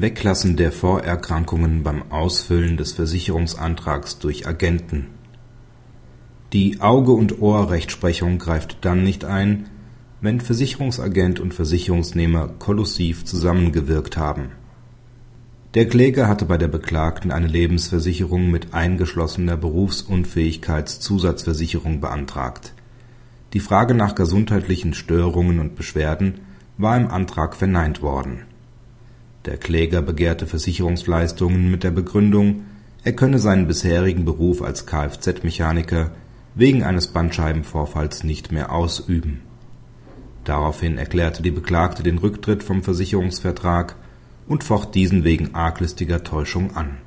Weglassen der Vorerkrankungen beim Ausfüllen des Versicherungsantrags durch Agenten Die Auge und Ohr-Rechtsprechung greift dann nicht ein, wenn Versicherungsagent und Versicherungsnehmer kollusiv zusammengewirkt haben. Der Kläger hatte bei der Beklagten eine Lebensversicherung mit eingeschlossener Berufsunfähigkeitszusatzversicherung beantragt. Die Frage nach gesundheitlichen Störungen und Beschwerden war im Antrag verneint worden. Der Kläger begehrte Versicherungsleistungen mit der Begründung, er könne seinen bisherigen Beruf als Kfz-Mechaniker wegen eines Bandscheibenvorfalls nicht mehr ausüben. Daraufhin erklärte die Beklagte den Rücktritt vom Versicherungsvertrag und focht diesen wegen arglistiger Täuschung an.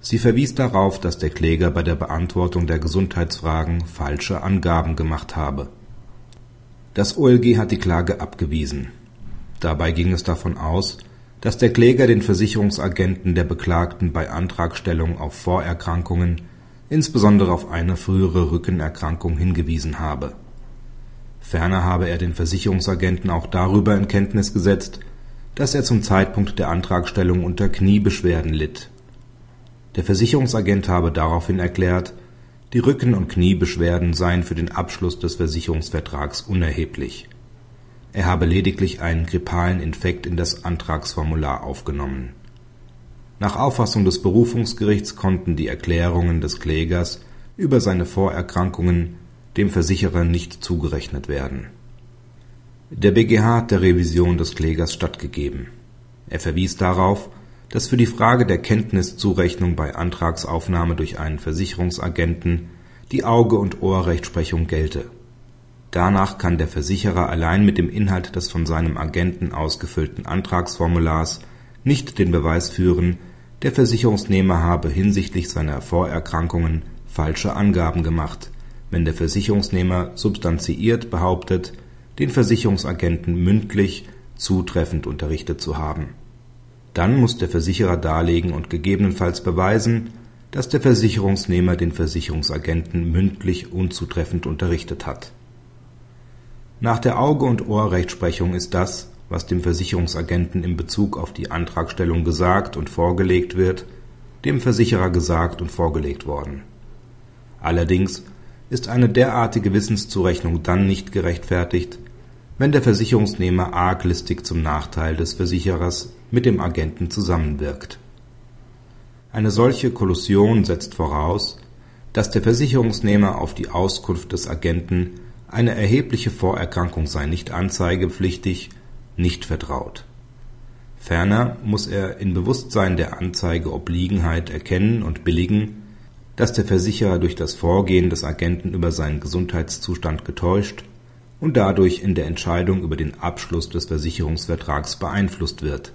Sie verwies darauf, dass der Kläger bei der Beantwortung der Gesundheitsfragen falsche Angaben gemacht habe. Das OLG hat die Klage abgewiesen. Dabei ging es davon aus, dass der Kläger den Versicherungsagenten der Beklagten bei Antragstellung auf Vorerkrankungen, insbesondere auf eine frühere Rückenerkrankung, hingewiesen habe. Ferner habe er den Versicherungsagenten auch darüber in Kenntnis gesetzt, dass er zum Zeitpunkt der Antragstellung unter Kniebeschwerden litt. Der Versicherungsagent habe daraufhin erklärt, die Rücken und Kniebeschwerden seien für den Abschluss des Versicherungsvertrags unerheblich. Er habe lediglich einen grippalen Infekt in das Antragsformular aufgenommen. Nach Auffassung des Berufungsgerichts konnten die Erklärungen des Klägers über seine Vorerkrankungen dem Versicherer nicht zugerechnet werden. Der BGH hat der Revision des Klägers stattgegeben. Er verwies darauf, dass für die Frage der Kenntniszurechnung bei Antragsaufnahme durch einen Versicherungsagenten die Auge und Ohr-Rechtsprechung gelte Danach kann der Versicherer allein mit dem Inhalt des von seinem Agenten ausgefüllten Antragsformulars nicht den Beweis führen, der Versicherungsnehmer habe hinsichtlich seiner Vorerkrankungen falsche Angaben gemacht, wenn der Versicherungsnehmer substanziiert behauptet, den Versicherungsagenten mündlich zutreffend unterrichtet zu haben. Dann muss der Versicherer darlegen und gegebenenfalls beweisen, dass der Versicherungsnehmer den Versicherungsagenten mündlich unzutreffend unterrichtet hat nach der Auge und Ohr-Rechtsprechung ist das, was dem Versicherungsagenten in Bezug auf die Antragstellung gesagt und vorgelegt wird, dem Versicherer gesagt und vorgelegt worden. Allerdings ist eine derartige Wissenszurechnung dann nicht gerechtfertigt, wenn der Versicherungsnehmer arglistig zum Nachteil des Versicherers mit dem Agenten zusammenwirkt. Eine solche Kollusion setzt voraus, dass der Versicherungsnehmer auf die Auskunft des Agenten eine erhebliche Vorerkrankung sei nicht anzeigepflichtig, nicht vertraut. Ferner muss er in Bewusstsein der Anzeigeobliegenheit erkennen und billigen, dass der Versicherer durch das Vorgehen des Agenten über seinen Gesundheitszustand getäuscht und dadurch in der Entscheidung über den Abschluss des Versicherungsvertrags beeinflusst wird.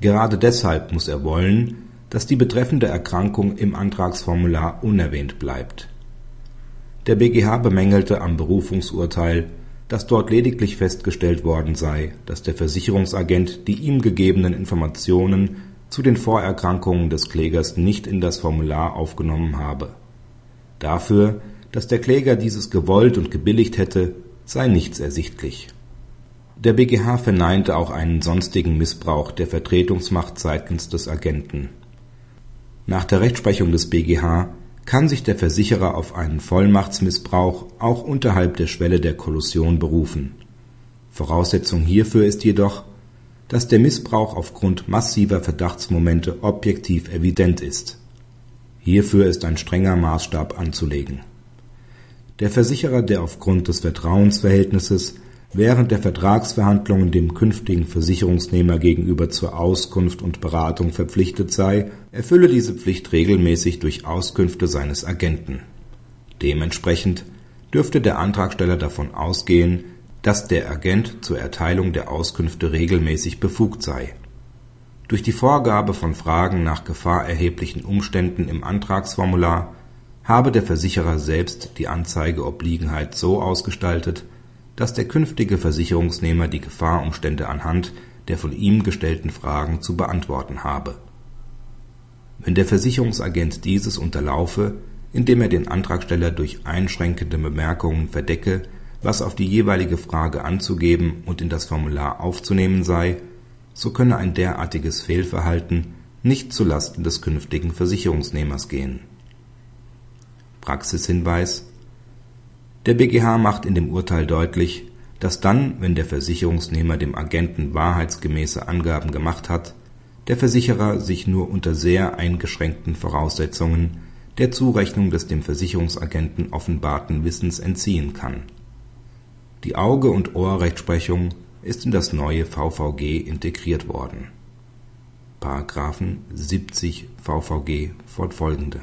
Gerade deshalb muss er wollen, dass die betreffende Erkrankung im Antragsformular unerwähnt bleibt der BGH bemängelte am Berufungsurteil, dass dort lediglich festgestellt worden sei, dass der Versicherungsagent die ihm gegebenen Informationen zu den Vorerkrankungen des Klägers nicht in das Formular aufgenommen habe. Dafür, dass der Kläger dieses gewollt und gebilligt hätte, sei nichts ersichtlich. Der BGH verneinte auch einen sonstigen Missbrauch der Vertretungsmacht seitens des Agenten. Nach der Rechtsprechung des BGH kann sich der Versicherer auf einen Vollmachtsmissbrauch auch unterhalb der Schwelle der Kollusion berufen. Voraussetzung hierfür ist jedoch, dass der Missbrauch aufgrund massiver Verdachtsmomente objektiv evident ist. Hierfür ist ein strenger Maßstab anzulegen. Der Versicherer, der aufgrund des Vertrauensverhältnisses während der Vertragsverhandlungen dem künftigen Versicherungsnehmer gegenüber zur Auskunft und Beratung verpflichtet sei, erfülle diese Pflicht regelmäßig durch Auskünfte seines Agenten. Dementsprechend dürfte der Antragsteller davon ausgehen, dass der Agent zur Erteilung der Auskünfte regelmäßig befugt sei. Durch die Vorgabe von Fragen nach gefahrerheblichen Umständen im Antragsformular habe der Versicherer selbst die Anzeigeobliegenheit so ausgestaltet dass der künftige Versicherungsnehmer die Gefahrumstände anhand der von ihm gestellten Fragen zu beantworten habe. Wenn der Versicherungsagent dieses unterlaufe, indem er den Antragsteller durch einschränkende Bemerkungen verdecke, was auf die jeweilige Frage anzugeben und in das Formular aufzunehmen sei, so könne ein derartiges Fehlverhalten nicht zu Lasten des künftigen Versicherungsnehmers gehen. Praxishinweis Der BGH macht in dem Urteil deutlich, dass dann, wenn der Versicherungsnehmer dem Agenten wahrheitsgemäße Angaben gemacht hat, der Versicherer sich nur unter sehr eingeschränkten Voraussetzungen der Zurechnung des dem Versicherungsagenten offenbarten Wissens entziehen kann. Die Auge und Ohr-Rechtsprechung ist in das neue VVG integriert worden. § 70 VVG fortfolgende